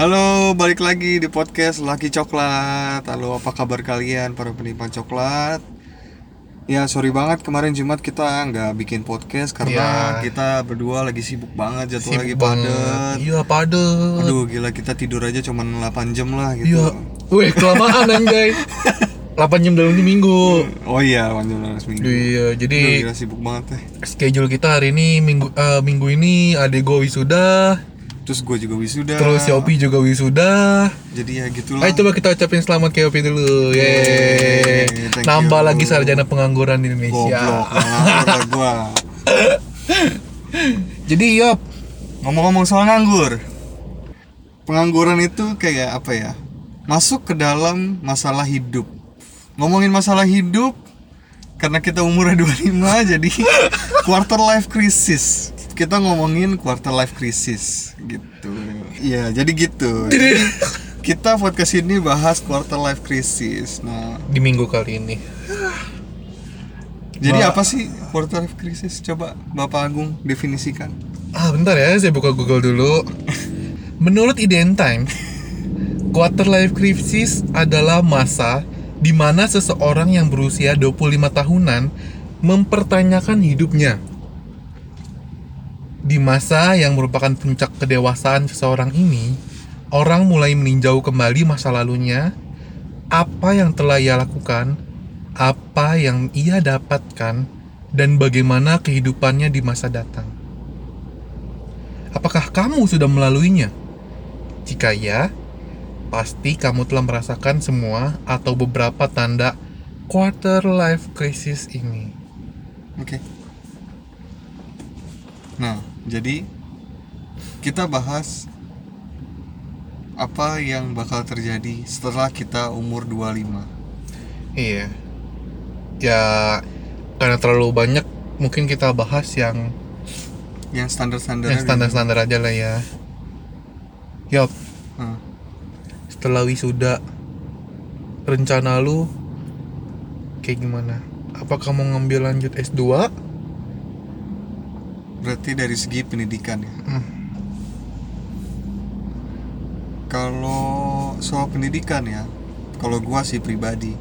Halo, balik lagi di podcast Laki Coklat. Halo, apa kabar kalian para penikmat coklat? Ya, sorry banget kemarin Jumat kita nggak bikin podcast karena Ya. kita berdua lagi sibuk banget, jadwal Sibuk lagi padet. Iya padet. Aduh, gila kita tidur aja cuma 8 jam lah Iya. gitu. Weh kelamaan anjay. 8 jam dalam minggu. Oh iya, panjang banget seminggu. Iya, jadi Aduh, gila sibuk banget teh. schedule kita hari ini minggu eh, minggu ini adek gue wisuda, Terus gue juga wisuda. terus Yopi juga wisuda. Jadi ya gitulah. Ayo coba kita ucapin selamat ke Yopi dulu. Yeay. thank Nambah you. lagi sarjana pengangguran di Goblok, Indonesia. nganggur gua. Jadi Yop, Ngomong-ngomong soal nganggur Pengangguran itu kayak apa ya Masuk ke dalam masalah hidup Ngomongin masalah hidup Karena kita umurnya 25 Jadi quarter life crisis Kita ngomongin quarter life crisis Gitu Iya jadi gitu Jadi Kita podcast ini bahas quarter life crisis Nah di minggu kali ini. jadi Ba- apa sih quarter life crisis Coba Bapak Agung definisikan Ah, bentar ya, saya buka Google dulu. Menurut IDN Time, quarter life crisis adalah masa di mana seseorang yang berusia 25 tahunan mempertanyakan hidupnya. Di masa yang merupakan puncak kedewasaan seseorang ini, orang mulai meninjau kembali masa lalunya, apa yang telah ia lakukan, apa yang ia dapatkan, dan bagaimana kehidupannya di masa datang. Apakah kamu sudah melaluinya? Jika ya, pasti kamu telah merasakan semua atau beberapa tanda quarter life crisis ini. Oke. Nah, jadi kita bahas apa yang bakal terjadi setelah kita umur 25. Iya. Ya, karena terlalu banyak, mungkin kita bahas yang Yang standar-standar. yang standar-standar aja lah ya. Yop, Nah, setelah wisuda, rencana lu kayak gimana? Apa kamu ngambil lanjut S2? Berarti dari segi pendidikan ya. Hmm. Kalau soal pendidikan ya, kalau gua sih pribadi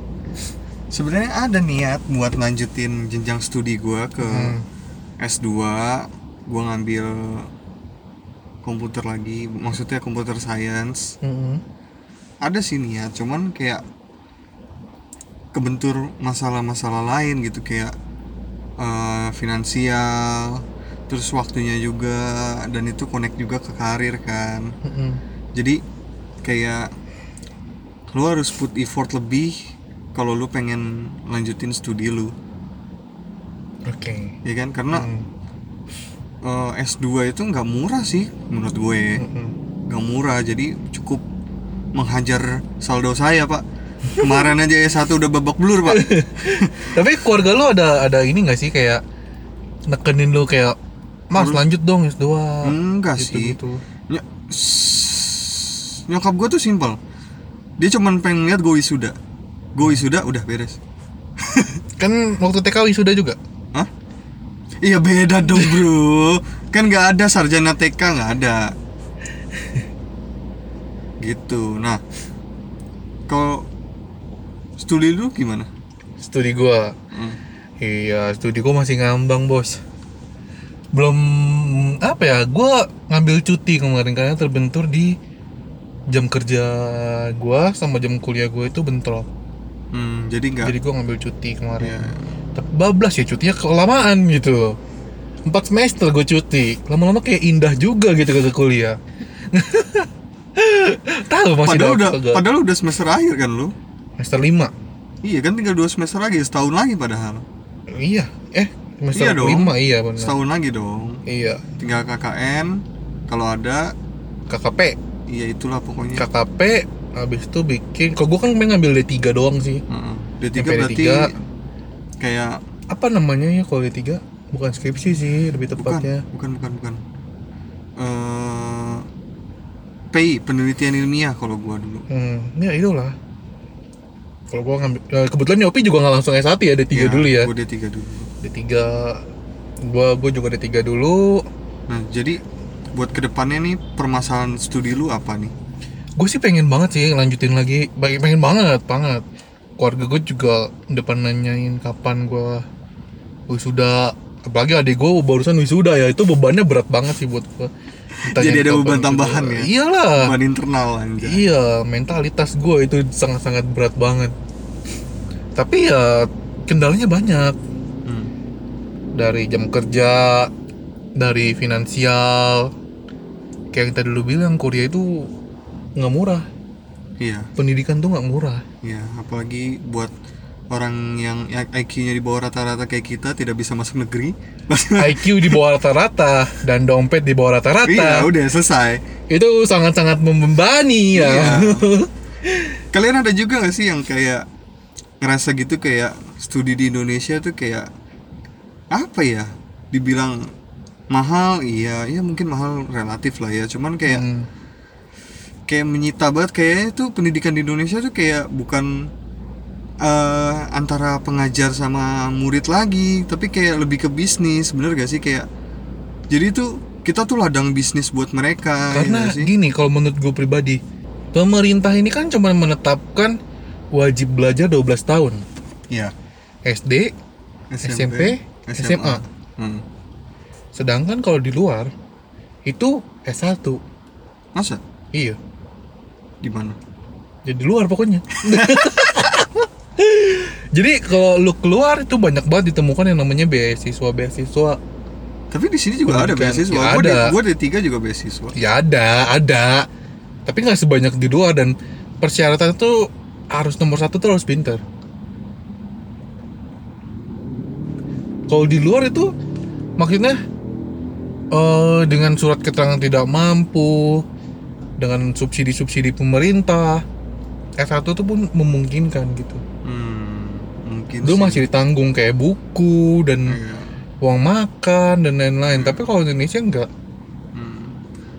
sebenarnya ada niat buat lanjutin jenjang studi gua ke Hmm. S2 gua ngambil komputer lagi maksudnya komputer science Mm-mm. ada sih niat cuman kayak kebentur masalah-masalah lain gitu kayak eh, finansial terus waktunya juga dan itu connect juga ke karir kan. Mm-mm. jadi kayak lu harus put effort lebih kalau lu pengen lanjutin studi lu. Oke. ya kan? Karena Mm. eh, S2 itu nggak murah sih menurut gue. Nggak murah jadi cukup menghajar saldo saya pak. Kemarin aja S1 udah babak belur pak. Tapi keluarga lo ada ada ini gak sih kayak nekenin lo kayak Mas lanjut dong S2 enggak gitu, sih. gitu. Ny- nyokap gue tuh simpel. Dia cuman pengen lihat gue wisuda. Gue wisuda udah beres. Kan waktu TK wisuda juga? Hah? Iya beda dong bro. Kan nggak ada sarjana TK nggak ada. Gitu. Nah Kalau Studi lu gimana? Studi gua? Hmm. Iya studi gua masih ngambang bos Belum apa ya Gua ngambil cuti kemarin karena terbentur di Jam kerja gua sama jam kuliah gua itu bentrok. Hmm, jadi nggak? Jadi gua ngambil cuti kemarin. Iya. Tapi bablas ya cutinya kelamaan gitu. Empat semester gue cuti. Lama-lama kayak indah juga gitu ke kuliah. Tahu masih Padahal udah kagak? Padahal udah semester akhir kan lu? Semester 5 Iya kan tinggal dua semester lagi Setahun lagi padahal. Iya. Eh semester Iya dong. 5 iya benar. Setahun lagi dong. Iya. Tinggal KKN Kalau ada KKP. Iya itulah pokoknya. KKP Habis itu bikin Kok gue kan pengen ngambil D3 doang sih. Heeh. D3 Sampai berarti D3. Kayak Apa namanya ya kalau D3 Bukan skripsi sih lebih bukan tepatnya. bukan bukan bukan. Eh PI penelitian ilmiah kalau gua dulu. Hmm ya itulah. Kalau gua ngambil eh, Kebetulan Yopi juga nggak langsung S1 ya D3 dulu ya. gua D3 dulu D3 gua gua juga D3 dulu. Nah jadi buat ke depannya nih permasalahan studi lu apa nih? Gue sih pengen banget sih lanjutin lagi. Pengen banget banget. Keluarga gue juga depan nanyain kapan gue wisuda. Apalagi adik gue barusan wisuda ya. Itu bebannya berat banget sih buat gue Jadi ada beban wisuda. tambahan ya? iyalah. Beban internal anjay. iya mentalitas gue itu sangat-sangat berat banget. Tapi ya kendalanya banyak. Dari jam kerja dari finansial kayak yang tadi lu bilang Korea itu nggak murah Iya, pendidikan tuh nggak murah iya, apalagi buat orang yang IQ-nya di bawah rata-rata kayak kita tidak bisa masuk negeri. IQ di bawah rata-rata dan dompet di bawah rata-rata iya, udah selesai. itu sangat-sangat membebani ya Iya. Kalian ada juga gak sih yang kayak ngerasa gitu kayak studi di Indonesia tuh kayak apa ya? Dibilang mahal, iya, ya mungkin mahal relatif lah ya. Cuman kayak Hmm. kayak menyita banget kayaknya tuh pendidikan di Indonesia tuh kayak bukan eh, antara pengajar sama murid lagi, tapi kayak lebih ke bisnis, bener gak sih kayak jadi tuh kita tuh ladang bisnis buat mereka ya karena sih? gini kalau menurut gue pribadi pemerintah ini kan cuma menetapkan wajib belajar 12 tahun Iya. SD SMP, SMA. Hmm. sedangkan kalau di luar itu S1 Masa? iya Di mana? jadi luar pokoknya jadi kalau lu keluar itu banyak banget ditemukan yang namanya beasiswa beasiswa Tapi di sini juga ada Pendidikan. beasiswa. Ya, Gua di, ada. gua di tiga juga beasiswa. ya ada ada tapi nggak sebanyak di luar dan persyaratan itu harus nomor satu tuh harus pinter kalau di luar itu maksudnya eh dengan surat keterangan tidak mampu dengan subsidi-subsidi pemerintah S1 tuh pun memungkinkan gitu Hmm, mungkin Dulu sih. masih ditanggung kayak buku dan Iya. uang makan dan lain-lain tapi kalau di Indonesia enggak Hmm.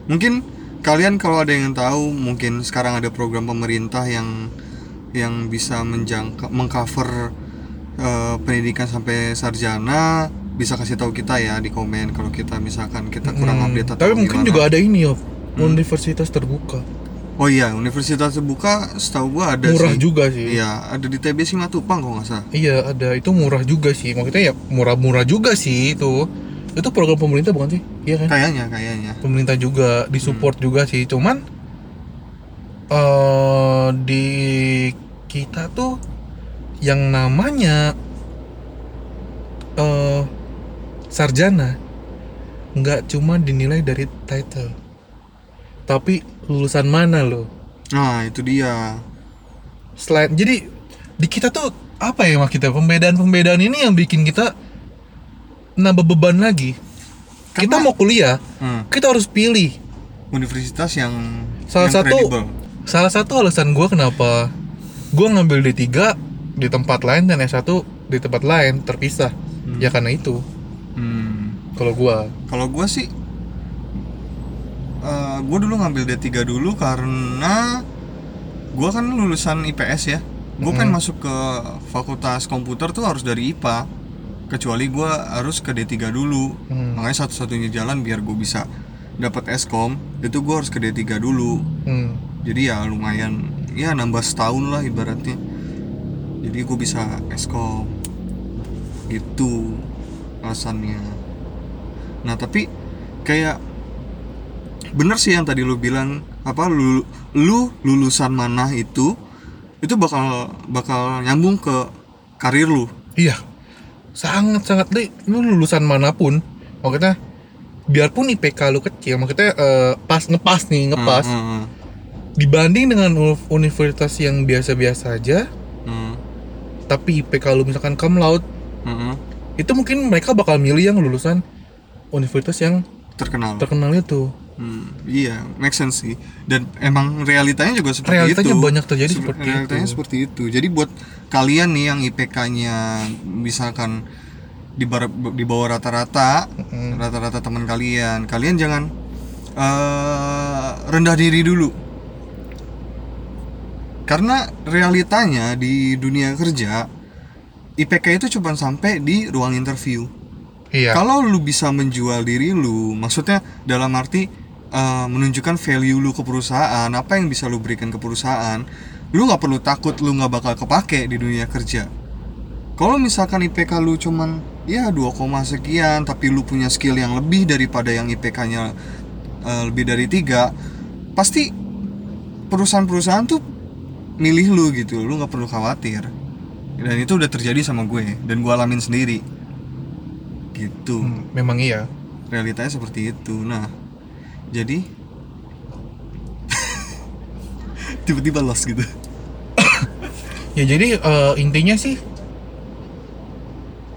Mungkin kalian kalau ada yang tahu, mungkin sekarang ada program pemerintah yang yang bisa menjangka mengcover eh, pendidikan sampai sarjana bisa kasih tahu kita ya di komen kalau kita misalkan kita kurang Hmm, update atau tapi mungkin gimana. juga ada ini yo Hmm. universitas terbuka Oh iya, universitas terbuka setahu gua ada murah sih. juga sih Iya, ada di TB Simatupang kalau nggak salah. iya ada itu murah juga sih maksudnya ya murah-murah juga sih itu itu program pemerintah bukan sih iya kan Kayaknya, kayaknya. pemerintah juga disupport juga sih cuman eh di kita tuh yang namanya eh sarjana nggak cuma dinilai dari title tapi lulusan mana loh Nah, itu dia. selain jadi di kita tuh apa ya mak kita pembedaan-pembedaan ini yang bikin kita nambah beban lagi kita Karena- mau kuliah Hmm. kita harus pilih Universitas yang Salah yang satu kredibel. salah satu alasan gue kenapa gue ngambil D3 di tempat lain dan S1 di tempat lain terpisah ya karena itu Hmm. kalau gue Kalau gua sih eh gua dulu ngambil D3 dulu karena gua kan lulusan IPS ya. Gua pengen masuk ke fakultas komputer tuh harus dari IPA. Kecuali gua harus ke D3 dulu. Hmm. Makanya satu-satunya jalan biar gue bisa dapat Eskom itu gua harus ke D3 dulu. hmm, Jadi ya lumayan ya nambah setahun lah ibaratnya. Jadi gue bisa Eskom. Gitu alasannya. Nah, tapi kayak bener sih yang tadi lu bilang apa lu lu lulusan mana itu itu bakal bakal nyambung ke karir lu. iya sangat sangat deh lu lulusan mana pun maksudnya biarpun IPK lu kecil maksudnya eh, pas ngepas nih ngepas Hmm, hmm, dibanding dengan uni- universitas yang biasa-biasa aja tapi IPK lu misalkan cum laude hmm, hmm. itu mungkin mereka bakal milih yang lulusan universitas yang terkenal. terkenal itu Hmm, iya, make sense sih. Dan emang realitanya juga seperti Realitanya itu. banyak terjadi Sebe- seperti realitanya itu. seperti itu. Jadi buat kalian nih yang IPK-nya misalkan di, bar- di bawah rata-rata, Mm. rata-rata teman kalian, kalian jangan eh, rendah diri dulu. Karena realitanya di dunia kerja IPK itu cuma sampai di ruang interview. iya Kalau lu bisa menjual diri lu, maksudnya dalam arti eh, menunjukkan value lu ke perusahaan apa yang bisa lu berikan ke perusahaan lu nggak perlu takut lu nggak bakal kepake di dunia kerja kalau misalkan IPK lu cuman ya 2, sekian tapi lu punya skill yang lebih daripada yang IPK-nya eh, lebih dari tiga pasti perusahaan-perusahaan tuh milih lu gitu lu nggak perlu khawatir. Dan itu udah terjadi sama gue dan gue alamin sendiri. Gitu. Hmm, memang iya. Realitanya seperti itu. Nah jadi tiba-tiba lost gitu. Ya jadi eh, intinya sih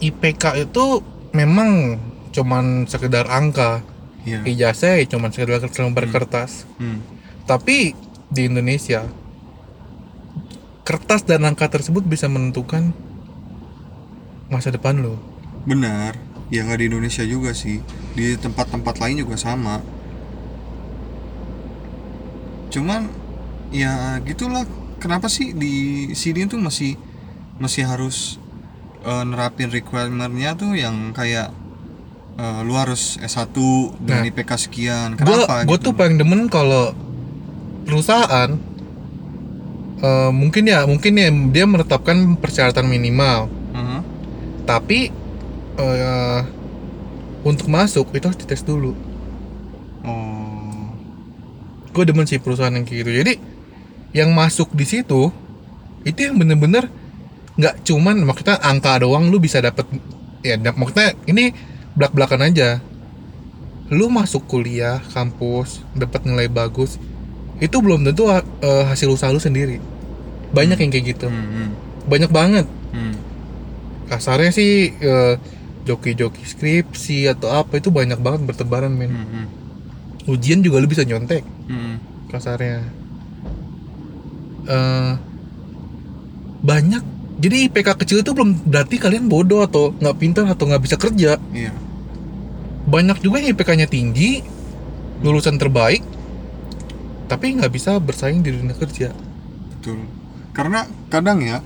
IPK itu memang cuman sekedar angka. Iya. ijazah ya cuman sekedar lembar kertas. Hmm. tapi di Indonesia kertas dan angka tersebut bisa menentukan masa depan lo. Benar. Ya nggak di Indonesia juga sih. Di tempat-tempat lain juga sama. Cuman ya gitulah. Kenapa sih di sini tuh masih masih harus eh, nerapin requirementnya tuh yang kayak eh, lu harus S1 dengan Nah. IPK sekian. Kenapa gue gitu? tuh paling demen kalau perusahaan eh, mungkin ya mungkin ya dia menetapkan persyaratan minimal. Mhm. tapi eh, untuk masuk itu harus dites dulu. Oh. Gue demen sih perusahaan yang kayak gitu. Jadi yang masuk di situ itu yang bener-bener nggak cuman maksudnya angka doang lu bisa dapet ya da- maksudnya ini belak belakan aja. Lu masuk kuliah kampus dapat nilai bagus itu belum tentu eh, hasil usaha lu sendiri banyak yang kayak gitu. Hmm, hmm, banyak banget. Hmm. kasarnya sih eh, joki-joki skripsi atau apa itu banyak banget bertebaran men. Hmm, hmm, ujian juga lu bisa nyontek. Hmm. kasarnya. Eh banyak. Jadi IPK kecil itu belum berarti kalian bodoh atau nggak pintar atau nggak bisa kerja. Iya. Banyak juga yang IPK-nya tinggi lulusan terbaik tapi nggak bisa bersaing di dunia kerja. Betul. Karena kadang ya,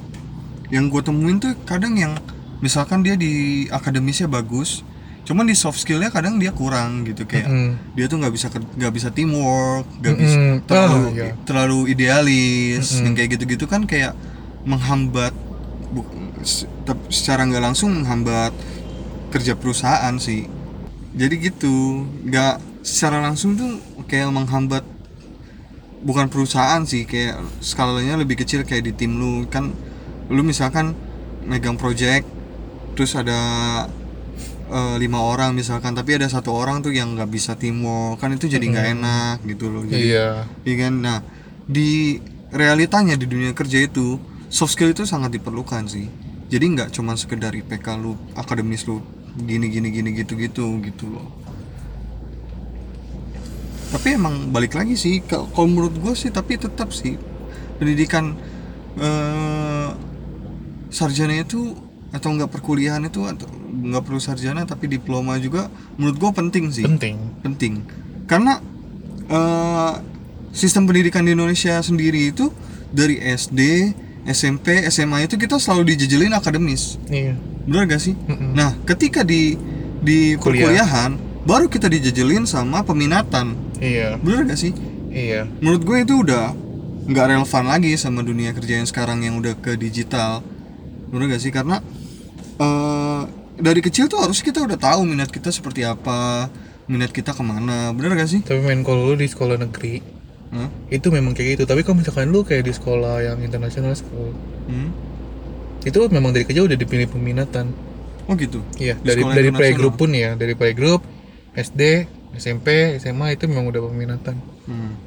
yang gue temuin tuh kadang yang misalkan dia di akademisnya bagus, cuman di soft skillnya kadang dia kurang gitu kayak Mm-mm. dia tuh nggak bisa nggak bisa teamwork, nggak bisa Mm-mm. terlalu Ah, iya. terlalu idealis, Mm-mm. yang kayak gitu-gitu kan kayak menghambat bu- secara nggak langsung menghambat kerja perusahaan sih. Jadi gitu, nggak secara langsung tuh kayak menghambat bukan perusahaan sih kayak skalanya lebih kecil kayak di tim lu. Kan lu misalkan megang project terus ada eh, lima orang misalkan tapi ada satu orang tuh yang nggak bisa teamwork. Kan itu jadi nggak enak gitu loh. Jadi iya. iya kan? Nah di realitanya di dunia kerja itu soft skill itu sangat diperlukan sih. Jadi nggak cuma sekedar IPK lu akademis lu gini gini gini gitu gitu gitu loh tapi emang balik lagi sih ka- kalau menurut gue sih tapi tetap sih pendidikan eh, sarjana itu atau enggak perkuliahan itu atau nggak perlu sarjana tapi diploma juga menurut gue penting sih. Penting. Penting. Karena eh, sistem pendidikan di Indonesia sendiri itu dari SD SMP SMA itu kita selalu dijejelin akademis. Iya. Bener gak sih? Mm-mm. nah ketika di di Kuliah. perkuliahan baru kita dijejelin sama peminatan. Iya. Bener gak sih? Iya. Menurut gue itu udah nggak relevan lagi sama dunia kerja yang sekarang yang udah ke digital. Bener gak sih? Karena eh, dari kecil tuh harus kita udah tahu minat kita seperti apa minat kita ke mana. Bener gak sih? Tapi main kalau lu di sekolah negeri Hah? itu memang kayak gitu. Tapi kalau misalkan lu kayak di sekolah yang internasional school Hmm? itu memang dari kecil udah dipilih peminatan. Oh gitu? Iya Di dari dari internasional? playgroup pun ya dari playgroup SD SMP SMA itu memang udah peminatan Hmm.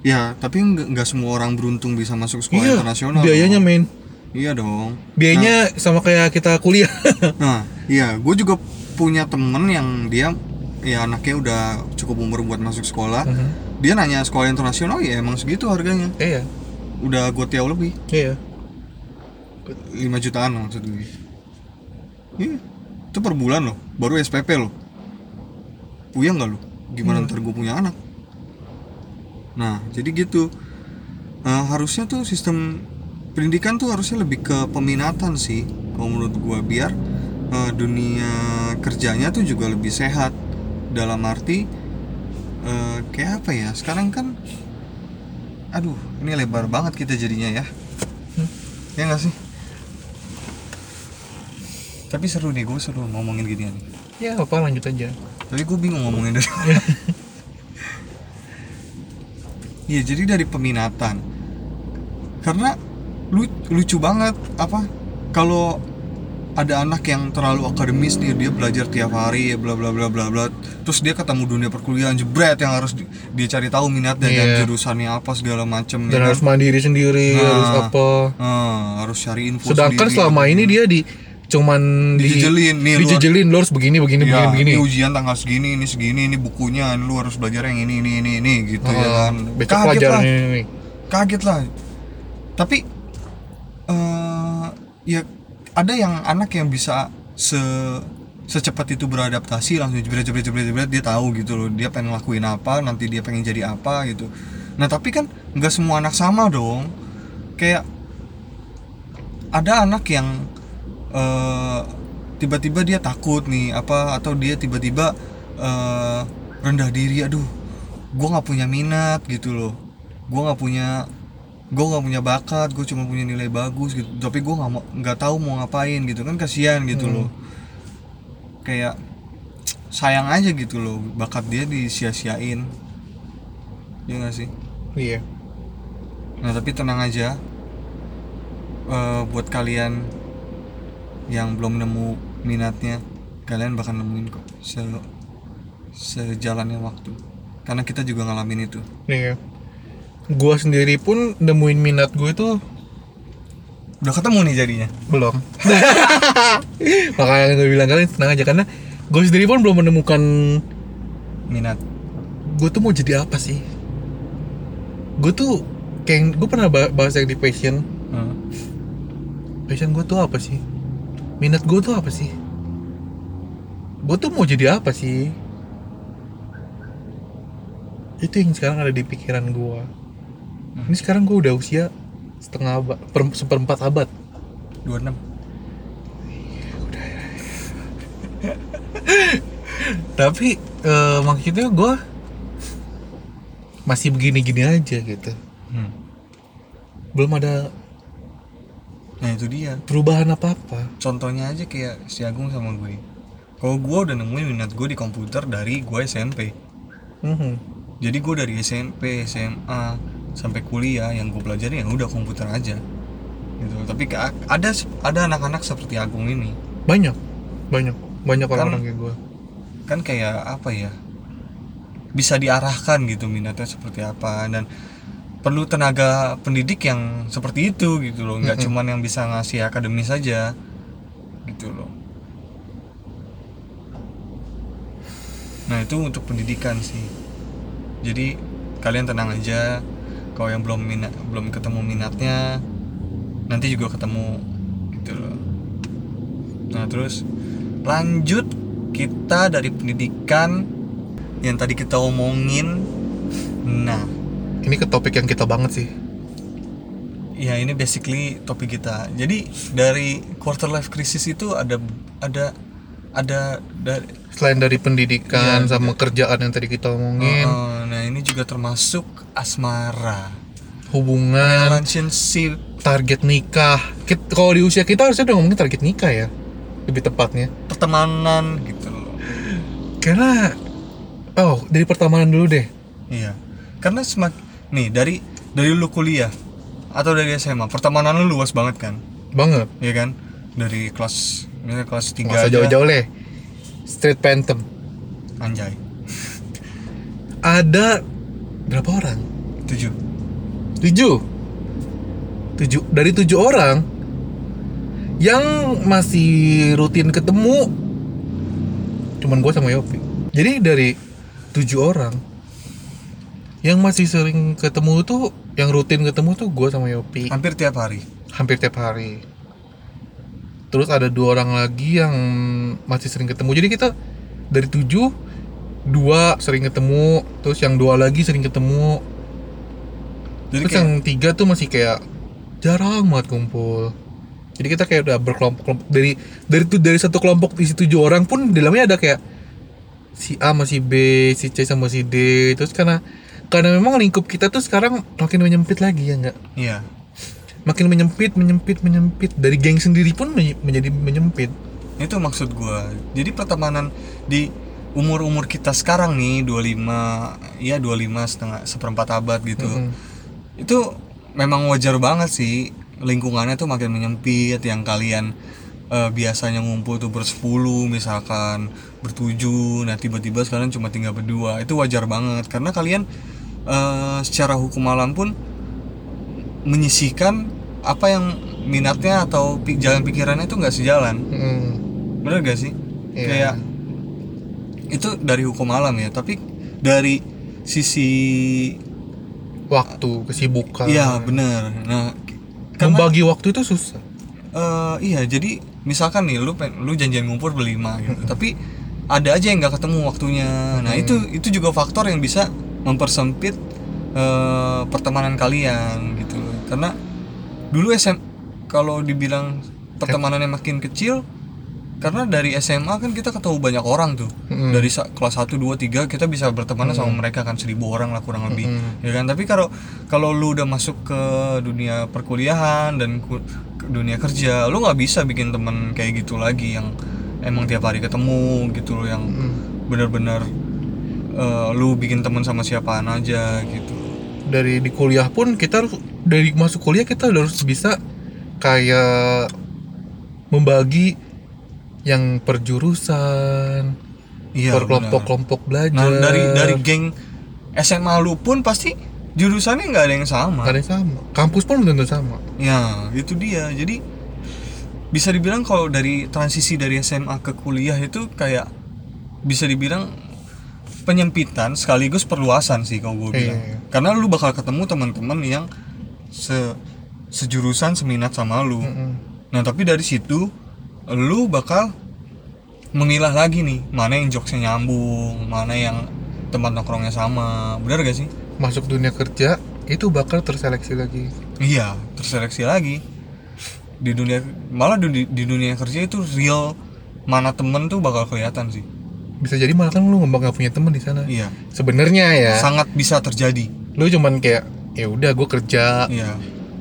ya tapi nggak semua orang beruntung bisa masuk sekolah iya internasional biayanya dong. main iya dong biayanya sama kayak kita kuliah Nah, iya, gue juga punya temen yang dia ya anaknya udah cukup umur buat masuk sekolah. Mhm. Dia nanya sekolah internasional ya emang segitu harganya. iya Udah gue tiaw lebih, iya 5 jutaan maksud gue. Iya, itu per bulan loh, baru SPP loh. Puyeng gak lu? Gimana ntar gue punya anak? Nah, jadi gitu. Eh, harusnya tuh sistem pendidikan tuh harusnya lebih ke peminatan sih, kalau menurut gua biar eh, dunia kerjanya tuh juga lebih sehat. Dalam arti eh, kayak apa ya sekarang kan aduh ini lebar banget kita jadinya ya Hmm. ya nggak sih tapi seru nih gue seru ngomongin gini nih ya apa lanjut aja tapi gue bingung ngomongin dari Iya jadi dari peminatan karena lu, lucu banget apa kalau ada anak yang terlalu akademis nih dia belajar tiap hari ya bla bla bla bla bla terus dia ketemu dunia perkuliahan jebret yang harus di- dia cari tahu minatnya dan Iya. jurusannya apa segala macem dan ya harus kan? mandiri sendiri Nah. harus apa Ah, harus cari info sedangkan sendiri, selama gitu. ini dia di cuman di Dijejelin, nih, dijejelin lu harus begini begini Ya, begini begini ini ujian tanggal segini, ini segini, ini bukunya, lu harus belajar yang ini, ini, ini, ini, gitu ya Ah, kan. besok Kaget lah, ini, ini. kaget lah. Tapi eh ya ada yang anak yang bisa se secepat itu beradaptasi langsung jebret jebret jebret jebret dia tahu gitu loh dia pengen lakuin apa nanti dia pengen jadi apa gitu nah tapi kan nggak semua anak sama dong kayak ada anak yang eh, tiba-tiba dia takut nih apa atau dia tiba-tiba eh, rendah diri aduh gue nggak punya minat gitu loh. Gue nggak punya gue nggak punya bakat gue cuma punya nilai bagus gitu. Tapi gue nggak mau nggak tahu mau ngapain gitu kan kasihan gitu Hmm. loh. Kayak sayang aja gitu loh bakat dia disia-siain. Ya nggak sih? Iya. Nah tapi tenang aja Eh, Buat kalian Yang belum nemu minatnya Kalian bakal nemuin kok Se Sejalannya waktu. Karena kita juga ngalamin itu. Iya. Gua sendiri pun nemuin minat gue tuh Udah ketemu nih jadinya? Belum. Makanya gue bilang kalian tenang aja karena gue sendiri pun belum menemukan Minat. Gue tuh mau jadi apa sih? Gue tuh kayak gue pernah ba- bahas yang di passion. Hmm. passion gue tuh apa sih minat gue tuh apa sih? Gue tuh mau jadi apa sih? Itu yang sekarang ada di pikiran gue ini sekarang gue udah usia setengah abad per- seperempat abad. 26 tapi eh, maksudnya gue masih begini-gini aja gitu. Hmm. belum ada Nah itu dia. Perubahan apa-apa. Contohnya aja kayak si Agung sama gue. Kalau gue udah nemuin minat gue di komputer dari gue SMP Mhm. Jadi gue dari SMP, SMA sampai kuliah yang gue pelajari yang udah komputer aja. Gitu. Tapi ada ada anak-anak seperti Agung ini. Banyak. Banyak. Banyak Kan- orang-orang kayak gue kan kayak apa ya? Bisa diarahkan gitu minatnya seperti apa. Dan perlu tenaga pendidik yang seperti itu gitu loh. Nggak Mm-mm. cuman yang bisa ngasih akademis saja gitu loh. Nah itu untuk pendidikan sih. Jadi kalian tenang aja. Kalau yang belum minat belum ketemu minatnya nanti juga ketemu gitu loh. Nah terus lanjut kita dari pendidikan yang tadi kita omongin. Nah ini ke topik yang kita banget sih. Ya ini basically topik kita. Jadi dari quarter life crisis itu ada ada ada dari selain dari pendidikan Iya, sama kerjaan yang tadi kita omongin. Oh, nah ini juga termasuk asmara. Hubungan. Relationship. Target nikah. Kit- kalau di usia kita harusnya udah ngomongin target nikah ya. Lebih tepatnya. Pertemanan gitu loh. Karena oh dari pertemanan dulu deh. Iya. Karena semak nih dari dari lu kuliah atau dari SMA pertemanan lu luas banget kan? Banget. Ya kan? Dari kelas misalnya kelas 3 nggak usah aja. jauh-jauh deh street phantom. Anjay. Ada berapa orang? 7 tujuh? Tujuh. Dari tujuh orang yang masih rutin ketemu cuman gue sama Yopi. Jadi dari tujuh orang yang masih sering ketemu tuh yang rutin ketemu tuh gue sama Yopi. Hampir tiap hari. Hampir tiap hari. Terus ada dua orang lagi yang masih sering ketemu. Jadi kita dari tujuh dua sering ketemu. Terus yang dua lagi sering ketemu. Jadi terus kayak yang tiga tuh masih kayak jarang banget kumpul. Jadi kita kayak udah berkelompok-kelompok. Dari dari tuh dari satu kelompok isi tujuh orang pun di dalamnya ada kayak si A sama si B, si C sama si D. Terus karena karena memang lingkup kita tuh sekarang makin menyempit lagi ya nggak? Iya. Makin menyempit, menyempit, menyempit. Dari geng sendiri pun menjadi menyempit. Itu maksud gua. Jadi pertemanan di umur-umur kita sekarang nih 25 ya 25 setengah seperempat abad gitu. Mm-mm. Itu memang wajar banget sih lingkungannya tuh makin menyempit yang kalian eh, biasanya ngumpul tuh bersepuluh misalkan bertujuh nah tiba-tiba sekarang cuma tinggal berdua itu wajar banget karena kalian eh, secara hukum alam pun menyisihkan apa yang minatnya atau pi- jalan pikirannya itu nggak sejalan Mm. bener gak sih Iya. kayak itu dari hukum alam ya tapi dari sisi Waktu, kesibukan. iya bener nah karena Membagi waktu itu susah. eh, iya jadi misalkan nih lu lu janjian ngumpul berlima gitu tapi ada aja yang nggak ketemu waktunya. Nah itu itu juga faktor yang bisa mempersempit eh, pertemanan kalian gitu karena dulu SM kalau dibilang pertemanannya makin kecil karena dari SMA kan kita ketemu banyak orang tuh. Mm. dari kelas 1, 2, 3 kita bisa berteman sama mereka kan seribu orang lah kurang lebih. Mm. ya kan? Tapi kalau kalau lu udah masuk ke dunia perkuliahan dan ku- dunia kerja lu nggak bisa bikin temen kayak gitu lagi yang emang tiap hari ketemu gitu loh yang Mm. bener-bener eh, lu bikin temen sama siapaan aja gitu Dari di kuliah pun kita harus dari masuk kuliah kita udah harus bisa kayak membagi yang per jurusan, iya per kelompok-kelompok belajar. nah dari dari geng SMA lu pun pasti jurusannya nggak ada yang sama Nggak ada yang sama. Kampus pun belum tentu sama. Ya, itu dia. Jadi bisa dibilang kalau dari transisi dari SMA ke kuliah itu kayak bisa dibilang penyempitan sekaligus perluasan sih kalau gue bilang. Iya. Karena lu bakal ketemu teman-teman yang se sejurusan seminat sama lu. Mm-mm. Nah, tapi dari situ lu bakal memilah lagi nih, mana yang jokesnya nyambung, mana yang tempat nongkrongnya sama. Bener gak sih? Masuk dunia kerja itu bakal terseleksi lagi. Iya, terseleksi lagi. Di dunia malah di, di dunia kerja itu real mana temen tuh bakal kelihatan sih. Bisa jadi malah kan lu nggak nggak punya teman di sana. Iya. Sebenarnya ya, Sangat bisa terjadi. lu cuman kayak ya udah gue kerja, Iya.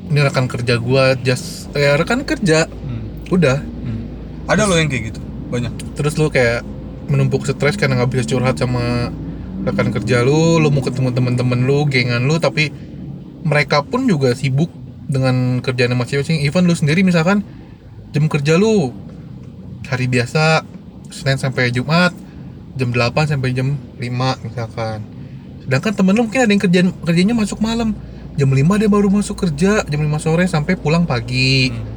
ini rekan kerja gua just ya rekan kerja, Hmm. udah. Hmm. Ada loh yang kayak gitu. Banyak. terus lu kayak menumpuk stres karena nggak bisa curhat sama rekan kerja lu lu mau ketemu temen-temen lu gengan lu tapi mereka pun juga sibuk dengan kerjaan masing-masing. Even lu sendiri misalkan jam kerja lu hari biasa Senin sampai Jumat jam 8 sampai jam 5 misalkan. Sedangkan temen lu mungkin ada yang kerjaan kerjanya masuk malam. Jam 5 dia baru masuk kerja jam 5 sore sampai pulang pagi. Hmm.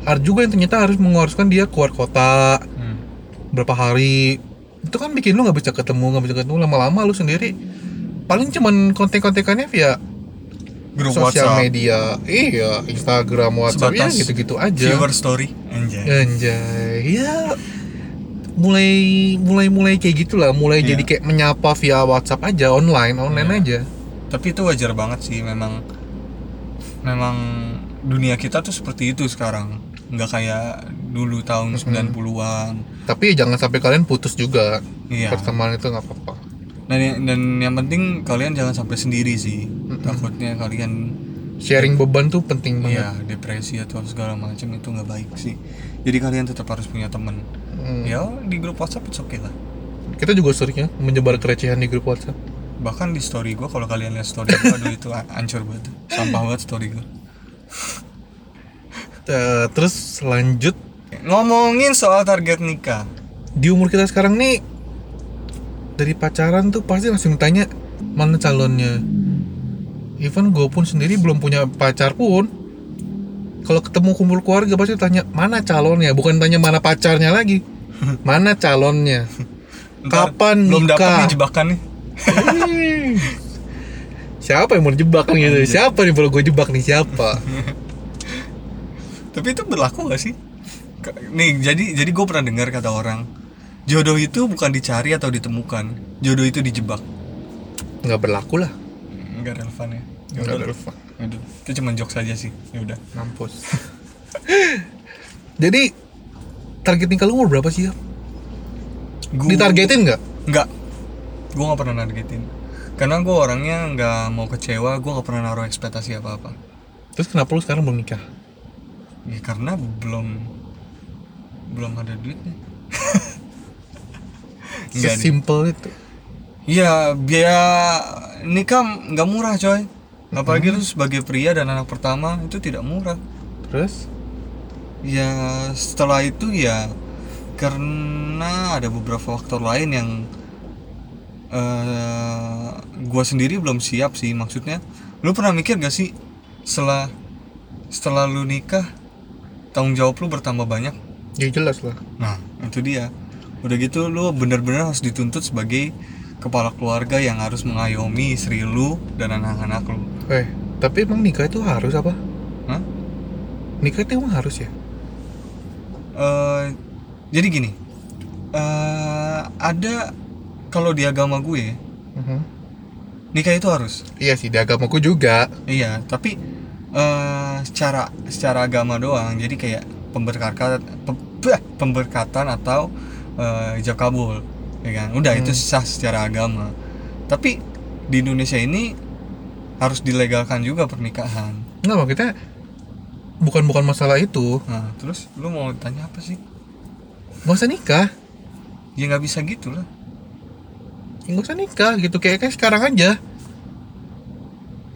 ada juga yang ternyata harus mengharuskan dia keluar kota Hmm. berapa hari. Itu kan bikin lu nggak bisa ketemu nggak bisa ketemu. Lama-lama lu sendiri paling cuman konten-kontekannya via Grup sosial WhatsApp. media iya Instagram WhatsApp ya gitu-gitu aja Viewer story. Anjay. anjay ya mulai mulai mulai kayak gitulah mulai Iya. jadi kayak menyapa via WhatsApp aja online online Iya. aja Tapi itu wajar banget sih memang memang dunia kita tuh seperti itu sekarang. Nggak kayak dulu tahun 90-an. tapi jangan sampai kalian putus juga Iya. pertemanan itu nggak apa-apa Dan dan yang penting kalian jangan sampai sendiri sih. Takutnya kalian sharing beban tuh penting banget Iya, depresi atau segala macam itu nggak baik sih. Jadi kalian tetap harus punya teman. Hmm. Ya di grup WhatsApp itu oke lah. kita juga sering ya menyebar kerecehan di grup WhatsApp Bahkan di story gue kalau kalian lihat story gue, aduh itu hancur banget, sampah banget story gue. Terus lanjut Ngomongin soal target nikah, di umur kita sekarang nih dari pacaran tuh pasti langsung tanya mana calonnya. Even gue pun sendiri belum punya pacar pun. Kalau ketemu kumpul keluarga pasti tanya mana calonnya, bukan tanya mana pacarnya lagi. Mana calonnya? Ntar Kapan belum nikah? nih jebakan nih. Siapa yang mau jebak kan gitu? Siapa nih kalau gue jebak nih siapa? Tapi itu berlaku gak sih? Nih jadi jadi gue pernah dengar kata orang jodoh itu bukan dicari atau ditemukan, jodoh itu dijebak. Nggak berlaku lah. Nggak relevan ya. Ya Nggak relevan. Udah. Itu cuma jokes aja sih. Ya udah. Mampus. Jadi target nikah lu umur berapa sih ya? Gua- Ditargetin nggak? nggak gue nggak pernah nargetin karena gue orangnya nggak mau kecewa gue nggak pernah naruh ekspektasi apa apa terus kenapa lu sekarang belum nikah ya karena belum belum ada duitnya sesimpel itu Iya, biaya nikah nggak murah coy. Apalagi lu sebagai pria dan anak pertama itu tidak murah. terus Ya setelah itu ya karena ada beberapa faktor lain yang eh gua sendiri belum siap sih maksudnya. Lu pernah mikir gak sih setelah setelah lu nikah tanggung jawab lu bertambah banyak? ya jelas lah Nah, itu dia. Udah gitu lu bener-bener harus dituntut sebagai kepala keluarga yang harus mengayomi istri lu dan anak-anak lu. eh tapi emang nikah itu harus apa Hah? nikah itu emang harus ya Eh, jadi gini, eh ada kalau di agama gue Mhm. nikah itu harus. iya sih di agamaku juga Iya, tapi eh secara secara agama doang. Jadi kayak pemberkatan pemberkatan atau eh ijab kabul, ya kan? Udah itu Hmm. sah secara agama. Tapi di Indonesia ini harus dilegalkan juga pernikahan. Enggak maksudnya bukan bukan masalah itu Nah, terus lu mau tanya apa sih? nggak usah nikah Ya nggak bisa gitu lah. ya nggak usah nikah gitu kayak kayak sekarang aja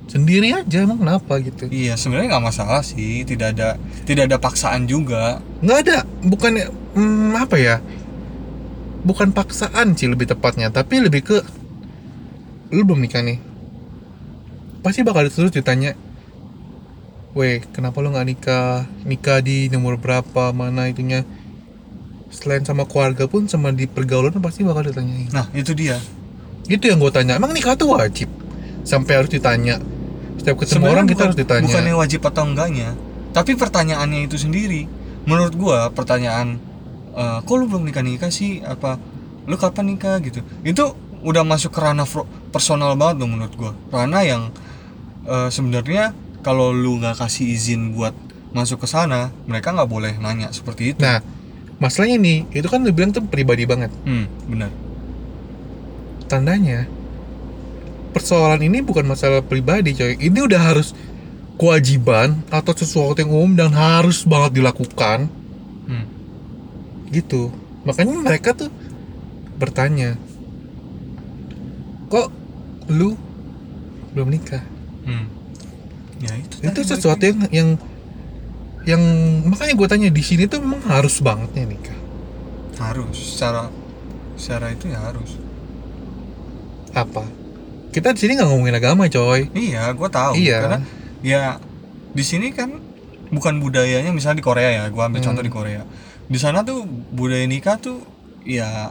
sendiri aja emang kenapa gitu Iya, sebenarnya nggak masalah sih. Tidak ada tidak ada paksaan juga. nggak ada bukan hmm, apa ya bukan paksaan sih lebih tepatnya tapi lebih ke lu belum nikah nih pasti bakal terus ditanya Weh, kenapa lu nggak nikah? Nikah di nomor berapa? Mana itunya? Selain sama keluarga pun sama di pergaulan pasti bakal ditanyain. Nah, itu dia. Itu yang gue tanya. Emang nikah tuh wajib? Sampai harus ditanya. Setiap ketemu Sebenarnya orang kita bukan- harus ditanya. Bukannya wajib atau enggaknya, tapi pertanyaannya itu sendiri. Menurut gua pertanyaan eh, kok lu belum nikah nikah sih apa lu kapan nikah gitu. Itu udah masuk ke ranah personal banget dong menurut gua. Ranah yang eh, sebenarnya kalau lu nggak kasih izin buat masuk ke sana, mereka nggak boleh nanya seperti itu. Nah, masalahnya nih, itu kan lu bilang tuh pribadi banget. Hmm, benar. Tandanya, persoalan ini bukan masalah pribadi coy. Ini udah harus kewajiban atau sesuatu yang umum dan harus banget dilakukan. Gitu. Makanya mereka tuh bertanya, kok lu belum nikah? Hmm. Ya itu. itu sesuatu yang yang yang makanya gue tanya di sini tuh memang harus banget nih nikah harus secara secara itu ya harus. apa kita di sini nggak ngomongin agama coy Iya, gua tahu. Iya. Karena ya di sini kan bukan budayanya misalnya di Korea ya, gua ambil Hmm. contoh di Korea. Di sana tuh budaya nikah tuh ya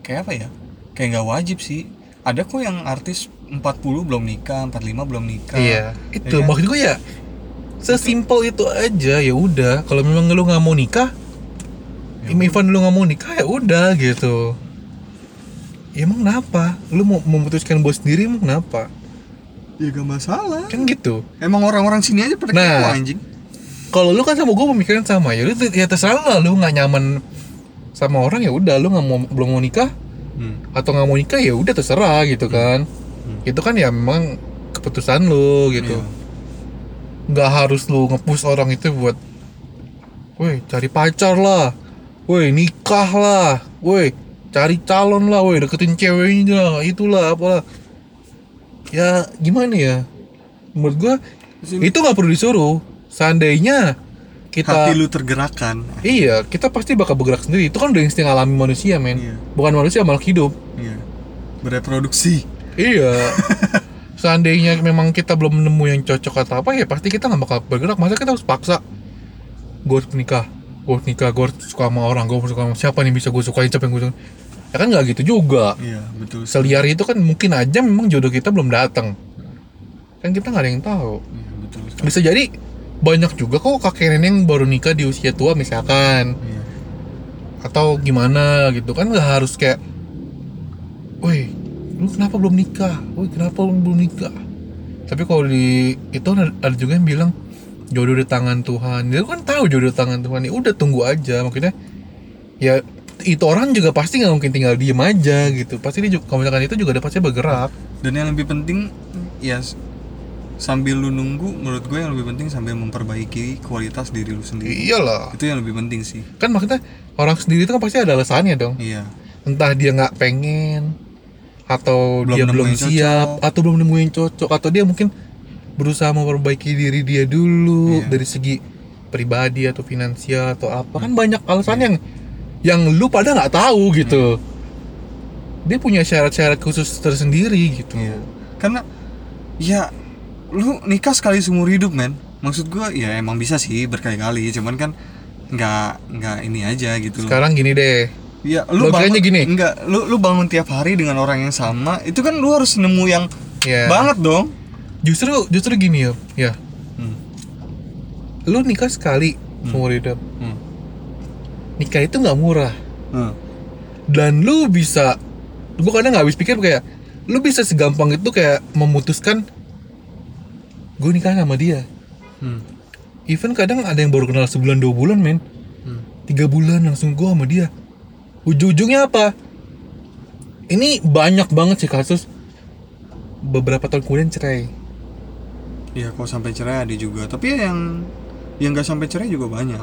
kayak apa ya? Kayak nggak wajib sih. Ada kok yang artis 40 belum nikah, 45 belum nikah. iya itu kan? maksud gue ya sesimpel itu aja ya udah kalau memang lu nggak mau nikah Ya Even lu nggak mau nikah ya udah gitu ya emang kenapa lu mau memutuskan buat sendiri emang kenapa Ya gak masalah. kan gitu Emang orang-orang sini aja pada Nah. kepo anjing. Kalau lu kan sama gue pemikiran sama ya lu ya terserah lah lu nggak nyaman sama orang ya udah lu nggak mau belum mau nikah Hmm. atau nggak mau nikah ya udah terserah gitu kan. Itu kan ya memang keputusan lu gitu. Iya. nggak harus lu ngepush orang itu buat woi cari pacar lah woi nikah lah woi cari calon lah woi deketin ceweknya lah itulah apalah. Ya gimana ya? Menurut gua Sini. itu nggak perlu disuruh seandainya kita Hati lu tergerakkan. iya kita pasti bakal bergerak sendiri itu kan udah insting alami manusia men Iya. bukan manusia makhluk hidup Iya. Bereproduksi. Iya. Seandainya memang kita belum nemu yang cocok atau apa ya pasti kita nggak bakal bergerak. Masa kita harus paksa? Gue harus nikah, gue harus nikah, gue harus suka sama orang, gue harus suka sama siapa nih bisa gue sukain, siapa yang gue sukain. Ya kan nggak gitu juga. Iya, betul. Seliar itu kan mungkin aja memang jodoh kita belum datang. Kan kita nggak ada yang tahu. Iya, betul. sekali. Bisa jadi banyak juga kok kakek nenek yang baru nikah di usia tua misalkan Iya. atau gimana gitu kan nggak harus kayak, woi lu kenapa belum nikah, woi kenapa lu belum nikah. Tapi kalau di itu ada, juga yang bilang jodoh di tangan Tuhan. Dia kan tahu jodoh di tangan Tuhan. Ya udah tunggu aja maksudnya. Ya itu orang juga pasti nggak mungkin tinggal diem aja gitu pasti dia juga kalau misalkan itu juga ada pasti bergerak dan yang lebih penting ya sambil lu nunggu menurut gue yang lebih penting sambil memperbaiki kualitas diri lu sendiri. Iyalah. Itu yang lebih penting sih. Kan maksudnya orang sendiri itu kan pasti ada alasannya dong. Iya. Entah dia nggak pengen atau Belum dia belum siap cocok. atau belum nemuin cocok atau dia mungkin berusaha memperbaiki diri dia dulu Iya. dari segi pribadi atau finansial atau apa. Kan banyak alasan yang yang lu pada nggak tahu gitu. Dia punya syarat-syarat khusus tersendiri gitu. Iya. Karena ya lu nikah sekali seumur hidup men. Maksud gua ya emang bisa sih berkali-kali, cuman kan nggak nggak ini aja gitu. sekarang gini deh Ya lu Logikanya bangun, gini. Enggak, lu lu bangun tiap hari dengan orang yang sama, itu kan lu harus nemu yang ya banget dong. justru justru gini ya ya Hmm. lu nikah sekali seumur hidup Hmm. nikah itu nggak murah Hmm. dan lu bisa gue kadang nggak habis pikir kayak lu bisa segampang itu kayak memutuskan gue nikah sama dia Hmm. even kadang ada yang baru kenal sebulan dua bulan men Hmm. tiga bulan langsung gue sama dia ujung-ujungnya apa ini banyak banget sih kasus beberapa tahun kemudian cerai Ya kalau sampai cerai ada juga, tapi ya yang yang nggak sampai cerai juga banyak.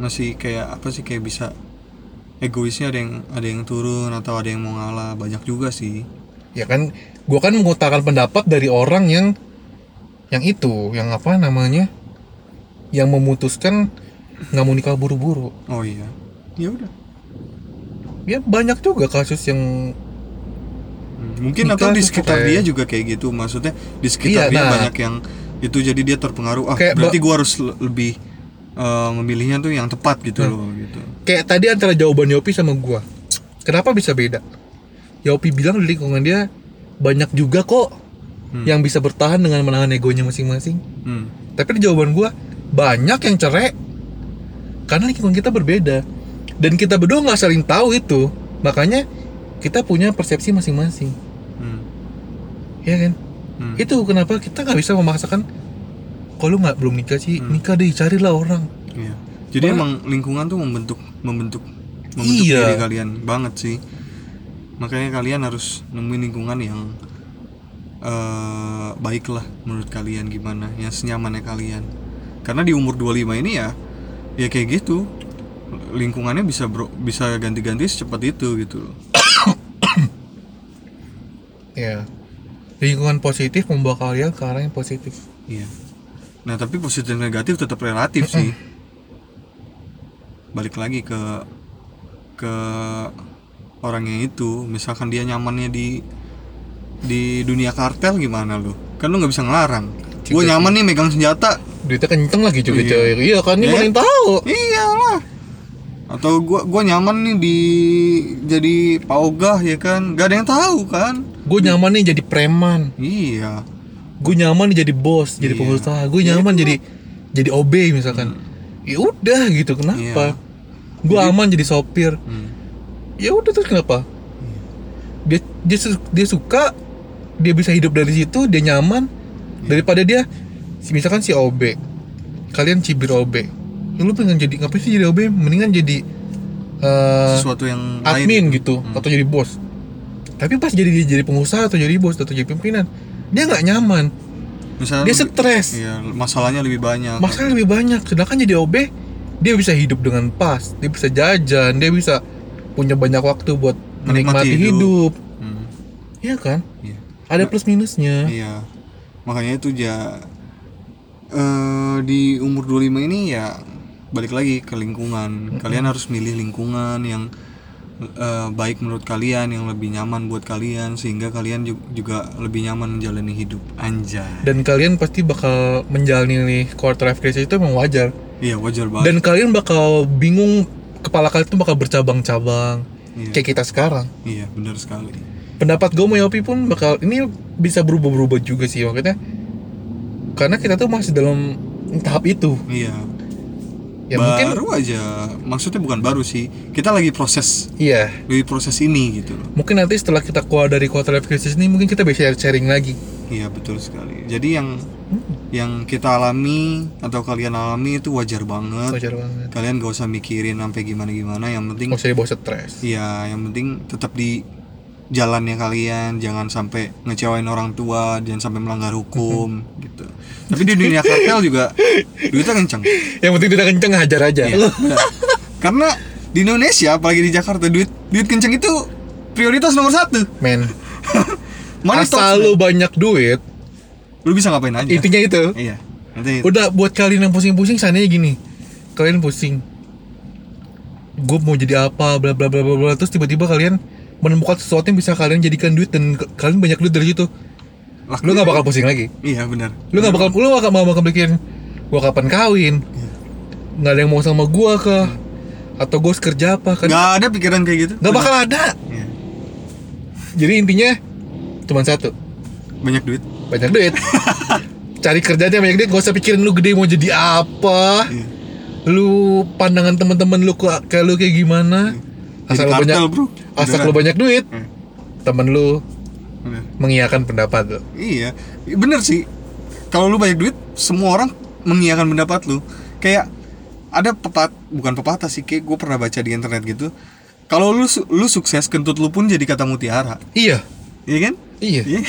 Masih kayak apa sih kayak bisa egoisnya ada yang ada yang turun atau ada yang mau ngalah banyak juga sih. ya kan gue kan mengutarakan pendapat dari orang yang yang itu yang apa namanya yang memutuskan nggak mau nikah buru-buru Oh iya. Ya udah. ya banyak juga kasus yang Hmm, Mungkin Nikah atau di sekitar kayak- dia juga kayak gitu. Maksudnya di sekitar Iya, dia nah. banyak yang itu jadi dia terpengaruh. Ah, Kayak berarti gua harus le- lebih eh, memilihnya tuh yang tepat gitu Hmm. loh gitu. kayak tadi antara jawaban Yopi sama gua kenapa bisa beda Yopi bilang di lingkungan dia banyak juga kok Hmm. yang bisa bertahan dengan menahan egonya masing-masing Hmm. tapi di jawaban gua banyak yang cerai karena lingkungan kita berbeda dan kita berdua nggak saling tahu itu makanya kita punya persepsi masing-masing Hmm. ya kan Hmm. itu kenapa kita nggak bisa memaksakan kalau nggak belum nikah sih Hmm. nikah deh carilah orang Iya. Jadi Ba- emang lingkungan tuh membentuk membentuk membentuk Iya. diri kalian banget sih. Makanya kalian harus nemuin lingkungan yang eh baik lah menurut kalian gimana, yang senyamannya kalian. Karena di umur 25 ini ya ya kayak gitu. Lingkungannya bisa bro, bisa ganti-ganti secepat itu gitu loh. ya lingkungan positif membawa kalian ke arah yang positif Iya. Nah, tapi positif dan negatif tetap relatif sih. Balik lagi ke ke orangnya itu, misalkan dia nyamannya di di dunia kartel gimana lu? Kan lu nggak bisa ngelarang. Gue Juga nyaman nih megang senjata. duitnya kenceng lagi juga Iya. coy iya kan ini Ya. yang tahu Iyalah. Atau gua gua nyaman nih di jadi paugah ya kan? Gak ada yang tahu kan? gue nyaman nih jadi preman Iya. gue nyaman nih jadi bos jadi Iya. pengusaha gue Ya, nyaman itu jadi jadi OB misalkan ya udah gitu kenapa Iya. gue Jadi- aman jadi sopir Hmm. ya udah terus kenapa dia dia su- dia suka dia bisa hidup dari situ dia nyaman daripada dia misalkan si OB kalian cibir OB ya lu pengen jadi ngapain sih jadi OB mendingan jadi eh, Sesuatu yang lain admin gitu. Hmm. atau jadi bos. Tapi pas jadi jadi pengusaha atau jadi bos atau jadi pimpinan dia nggak nyaman. Misalnya dia stres. Iya, masalahnya lebih banyak. masalah lebih banyak. Sedangkan jadi OB dia bisa hidup dengan pas dia bisa jajan dia bisa punya banyak waktu buat Menikmati menikmati hidup, Hmm, Iya kan? Iya. Ada plus minusnya Iya. Makanya itu ya eh di umur 25 ini ya balik lagi ke lingkungan. Kalian harus milih lingkungan yang eh, baik menurut kalian, yang lebih nyaman buat kalian sehingga kalian ju- juga lebih nyaman menjalani hidup. Anjay. dan kalian pasti bakal menjalani quarter life crisis itu memang wajar Iya, wajar banget. dan kalian bakal bingung kepala kalian tuh bakal bercabang-cabang Iya. kayak kita sekarang Iya, benar sekali. Pendapat gue sama Yopi pun bakal ini bisa berubah-berubah juga sih maksudnya karena kita tuh masih dalam tahap itu Iya. ya mungkin baru aja. Maksudnya bukan baru sih. Kita lagi proses iya lagi proses ini gitu loh. mungkin nanti setelah kita keluar dari quarter life crisis ini mungkin kita bisa sharing lagi Iya, betul sekali. Jadi yang Hmm. yang kita alami atau kalian alami itu wajar banget wajar banget kalian gak usah mikirin sampai gimana gimana yang penting nggak usah dibawa stres Iya, yang penting tetap di jalannya kalian, jangan sampai ngecewain orang tua, jangan sampai melanggar hukum gitu. Tapi di dunia kartel juga duitnya kenceng. yang penting tidak kenceng hajar aja benar. Karena di Indonesia, apalagi di Jakarta, duit duit kenceng itu prioritas nomor satu. men Money talks, asal lu banyak duit lu bisa ngapain aja. intinya itu Iya. Nanti udah buat kalian yang pusing-pusing seandainya gini kalian pusing gue mau jadi apa bla bla bla bla bla terus tiba-tiba kalian menemukan sesuatu yang bisa kalian jadikan duit dan kalian banyak duit dari situ lakuin. lu nggak bakal pusing lagi Iya, benar. lu nggak bakal lu nggak bakal bakal bikin gua kapan kawin nggak ada yang mau sama gua kah atau gue kerja apa kan Nggak ada pikiran kayak gitu. nggak bakal ada Iya. jadi intinya cuma satu Banyak duit. banyak duit cari kerjaan yang banyak duit gak usah pikirin lu gede mau jadi apa Iya. lu pandangan teman-teman lu kayak lu kayak gimana asal Jadi lu banyak Bro. Asal Beneran. lu banyak duit Hmm. temen lu Bener. mengiyakan pendapat lu Iya, bener sih. Kalau lu banyak duit, semua orang mengiyakan pendapat lu. Kayak ada pepat, bukan pepatah sih, kayak gue pernah baca di internet gitu. Kalau lu lu sukses, kentut lu pun jadi kata mutiara, iya iya kan? iya Iya.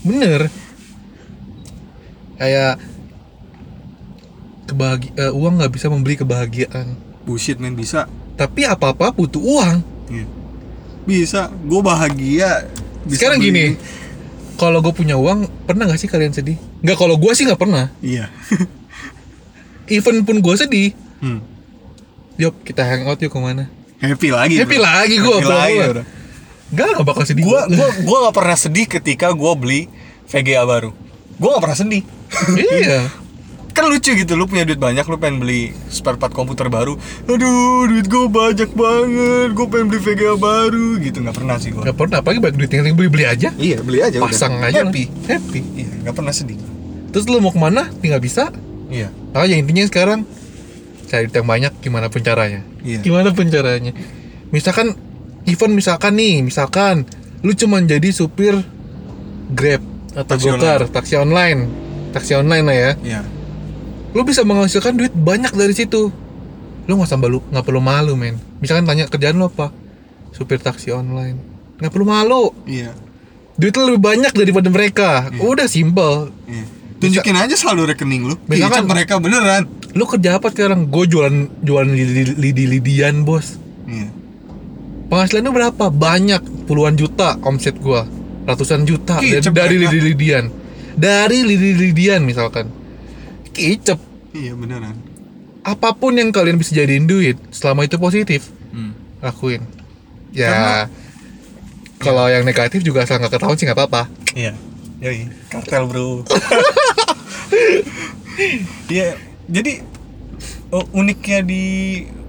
bener kayak kebahagi eh, uang nggak bisa membeli kebahagiaan Bullshit men bisa. tapi apa apa butuh uang Iya. Bisa. Gue bahagia. Bisa sekarang beli- gini kalau gue punya uang pernah nggak sih kalian sedih nggak kalau gue sih nggak pernah Iya. even pun gue sedih Hmm. yuk kita hangout yuk ke mana Happy lagi. Happy bro. lagi gua, Happy lagi. Gak, gak bakal sedih gua gua gua nggak pernah sedih ketika gua beli VGA baru gua nggak pernah sedih Iya kan lucu gitu lu punya duit banyak lu pengen beli spare part komputer baru. Aduh duit gue banyak banget gue pengen beli VGA baru gitu. Nggak pernah sih gue Gak pernah, apalagi banyak duit yang beli-beli aja. Iya beli aja Pasang udah. aja happy. lah. Happy. Iya nggak pernah sedih. Terus lu mau ke mana, tinggal bisa? Iya. Nah ya intinya sekarang Cari duit yang banyak gimana pun caranya. Iya. Gimana pun caranya. Misalkan Even misalkan nih Misalkan Lu cuman jadi supir Grab Atau Taksi Gokar Taksi online. Taksi online lah ya. Iya Lu bisa menghasilkan duit banyak dari situ. Lu gak usah malu Gak perlu malu men. Misalkan tanya kerjaan lu apa? Supir taksi online. Gak perlu malu. Iya. Duit lu lebih banyak daripada mereka. Udah simple. Iya. Tunjukin aja saldo rekening lu. Misalkan- Kicap mereka beneran. Lu kerja apa sekarang? Gue jualan jualan lidi- lidi-lidian bos. Iya. Penghasilan lu berapa? Banyak. Puluhan juta omset gua. Ratusan juta. Dari, Kicep dari mereka. lidi-lidian. Dari lidi-lidian misalkan Kicep. Iya beneran. Apa pun yang kalian bisa jadiin duit Selama itu positif hmm. Lakuin. Ya Kalau yang negatif juga asal nggak ketahuan sih nggak apa-apa. Iya. Yoi kartel bro. Iya, jadi oh, uniknya di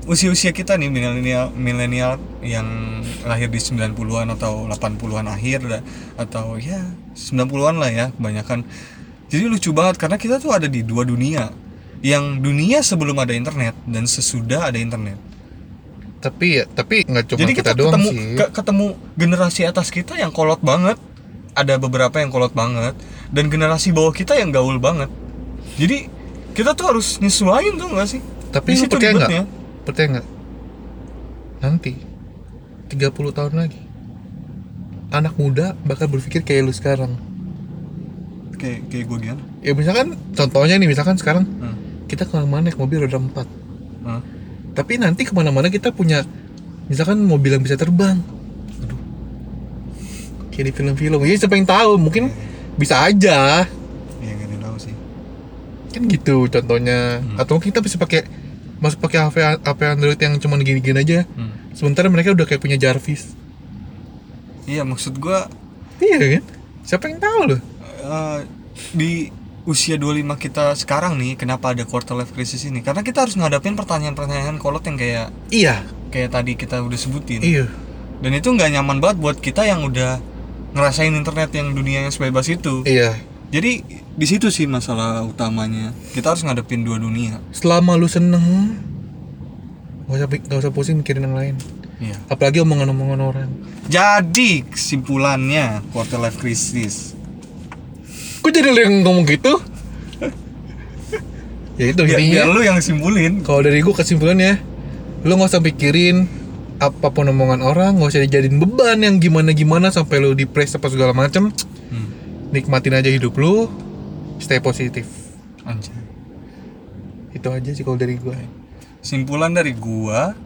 usia-usia kita nih milenial milenial yang lahir di 90-an atau 80-an akhir dah, atau ya 90-an lah ya kebanyakan. Jadi lucu banget karena kita tuh ada di dua dunia. Yang dunia sebelum ada internet dan sesudah ada internet. Tapi ya Tapi nggak cuma Jadi kita, kita, doang ketemu sih ke- ketemu generasi atas kita yang kolot banget. Ada beberapa yang kolot banget dan generasi bawah kita yang gaul banget. Jadi kita tuh harus nyesuaiin tuh gak sih? Tapi Di situ percaya nggak? Percaya nggak? Nanti 30 tahun lagi Anak muda bakal berpikir kayak lu sekarang Kayak kayak gue gimana? Ya misalkan Contohnya nih misalkan sekarang Hmm. Kita ke mana-mana naik mobil roda 4 Hah? Tapi nanti ke mana-mana kita punya Misalkan mobil yang bisa terbang Kayak di film-film Ya siapa yang tahu Mungkin bisa aja Iya gak ada yang tahu sih. Kan gitu contohnya Hmm. Atau mungkin kita bisa pakai Masuk pakai HP, HP Android yang cuma gini-gini aja Hmm. Sementara mereka udah kayak punya Jarvis Iya maksud gue Iya kan? Siapa yang tahu loh? Eh, di usia 25 kita sekarang nih kenapa ada quarter life crisis ini? Karena kita harus ngadapin pertanyaan-pertanyaan kolot yang kayak Iya, kayak tadi kita udah sebutin. iya. Dan itu nggak nyaman banget buat kita yang udah ngerasain internet yang dunia yang sebebas itu. Iya. Jadi di situ sih masalah utamanya. Kita harus ngadepin dua dunia. Selama lu seneng, gak usah, gak usah pusing mikirin yang lain. Iya. Apalagi omongan-omongan orang. Jadi kesimpulannya quarter life crisis. Kok jadi lu yang ngomong gitu? ya itu biar, intinya. biar lu yang simpulin. Kalau dari gue kesimpulannya lu nggak usah pikirin apa pun omongan orang nggak usah dijadiin beban yang gimana gimana sampai lu depres apa segala macem. Hmm. nikmatin aja hidup lu stay positif. Anjay. Itu aja sih kalau dari gue simpulan dari gua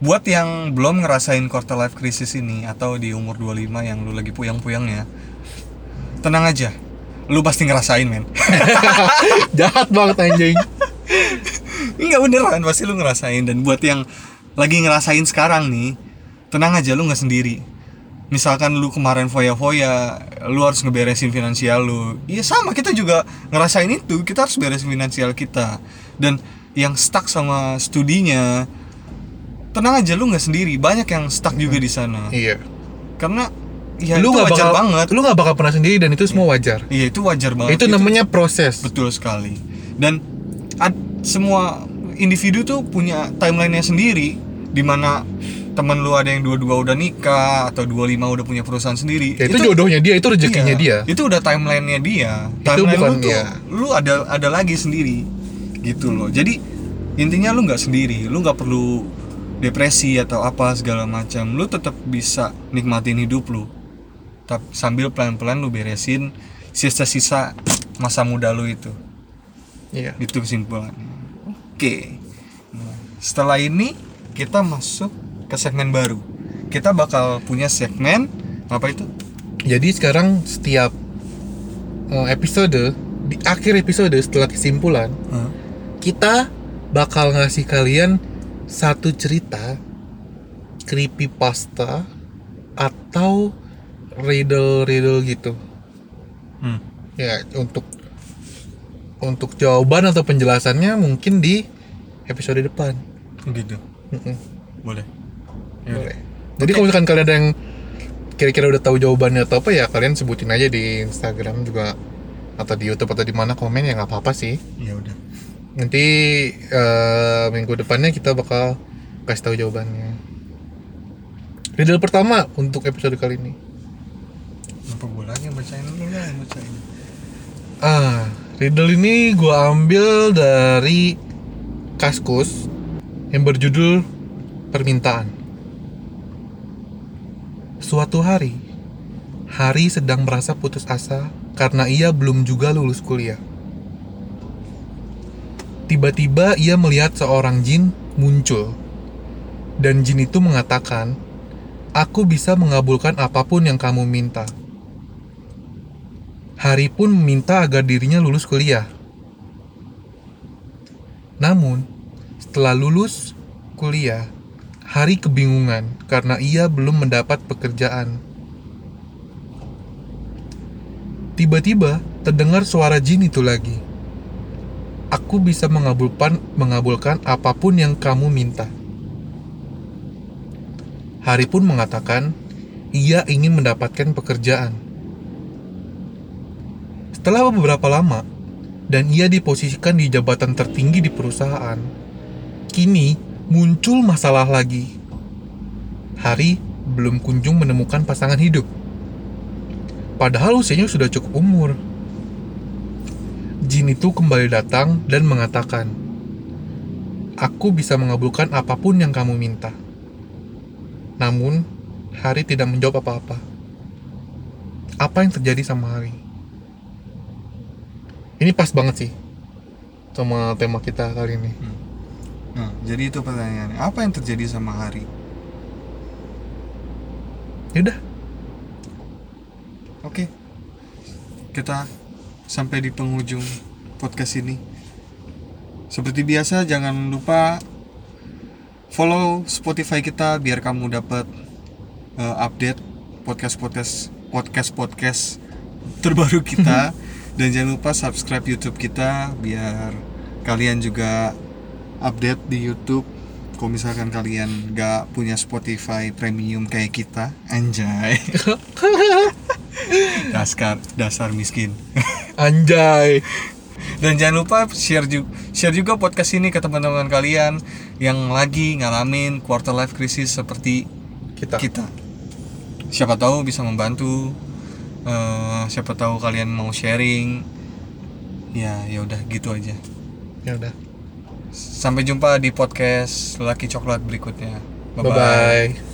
buat yang belum ngerasain quarter life crisis ini atau di umur 25 yang lu lagi puyang-puyangnya tenang aja lu pasti ngerasain men. Jahat banget anjing. Enggak beneran. Pasti lu ngerasain. Dan buat yang lagi ngerasain sekarang nih tenang aja lu nggak sendiri. Misalkan lu kemarin foya-foya lu harus ngeberesin finansial lu. Iya sama. Kita juga ngerasain itu. Kita harus beresin finansial kita. Dan yang stuck sama studinya tenang aja lu nggak sendiri. Banyak yang stuck juga di sana. Iya. Karena ya lu itu nggak bakal banget lu nggak bakal pernah sendiri dan itu semua wajar iya itu wajar banget itu namanya proses Betul sekali. Dan ad- semua individu tuh punya timelinenya sendiri di mana temen lu ada yang dua-dua udah nikah atau dua lima udah punya perusahaan sendiri. ya, itu, jodohnya dia itu rezekinya iya, dia Itu udah timelinenya dia. Itu Timeline bukan lu tuh dia. lu ada ada lagi sendiri. Gitu loh. Jadi intinya lu nggak sendiri. Lu nggak perlu depresi atau apa segala macam. Lu tetap bisa nikmatin hidup lu. Tap- sambil pelan-pelan lu beresin sisa-sisa masa muda lu itu. Iya. Itu kesimpulannya oke. Nah, setelah ini kita masuk ke segmen baru. Kita bakal punya segmen apa itu? Jadi sekarang setiap eh, episode di akhir episode setelah kesimpulan kita bakal ngasih kalian satu cerita creepypasta atau riddle-riddle gitu. Hmm. Ya, untuk untuk jawaban atau penjelasannya mungkin di episode depan. gitu Mm-mm. boleh Ya. Boleh. Jadi kalau misalkan kalian ada yang kira-kira udah tahu jawabannya atau apa ya kalian sebutin aja di Instagram juga atau di YouTube atau di mana komen ya nggak apa-apa sih. ya udah Nanti eh, minggu depannya kita bakal kasih tahu jawabannya. Riddle pertama untuk episode kali ini. Apa bolanya bacain dulu lah yang bacain Ah, riddle ini gua ambil dari Kaskus yang berjudul Permintaan. Suatu hari, Hari sedang merasa putus asa karena ia belum juga lulus kuliah. Tiba-tiba ia melihat seorang jin muncul. Dan jin itu mengatakan, "Aku bisa mengabulkan apa pun yang kamu minta." Hari pun meminta agar dirinya lulus kuliah. Namun, setelah lulus kuliah, Hari kebingungan karena ia belum mendapat pekerjaan. Tiba-tiba terdengar suara jin itu lagi. Aku bisa mengabulkan mengabulkan apa pun yang kamu minta. Hari pun mengatakan ia ingin mendapatkan pekerjaan. Setelah beberapa lama, dan ia diposisikan di jabatan tertinggi di perusahaan, kini muncul masalah lagi. Hari belum kunjung menemukan pasangan hidup. Padahal usianya sudah cukup umur. Jin itu kembali datang dan mengatakan, Aku bisa mengabulkan apa pun yang kamu minta. Namun, Hari tidak menjawab apa-apa. Apa yang terjadi sama Hari? Ini pas banget sih sama tema kita kali ini. Nah, jadi itu pertanyaannya. Apa yang terjadi sama Hari? Yaudah, Oke. Kita sampai di penghujung podcast ini. Seperti biasa jangan lupa follow Spotify kita biar kamu dapat eh, update podcast-podcast podcast-podcast terbaru kita dan jangan lupa subscribe YouTube kita biar kalian juga update di YouTube kalau misalkan kalian gak punya Spotify premium kayak kita anjay dasar dasar miskin anjay. dan jangan lupa share juga share juga podcast ini ke teman-teman kalian yang lagi ngalamin quarter life crisis seperti Kita. kita siapa tahu bisa membantu Eh, siapa tahu kalian mau sharing ya ya udah gitu aja Ya udah. sampai jumpa di podcast lelaki coklat berikutnya Bye bye.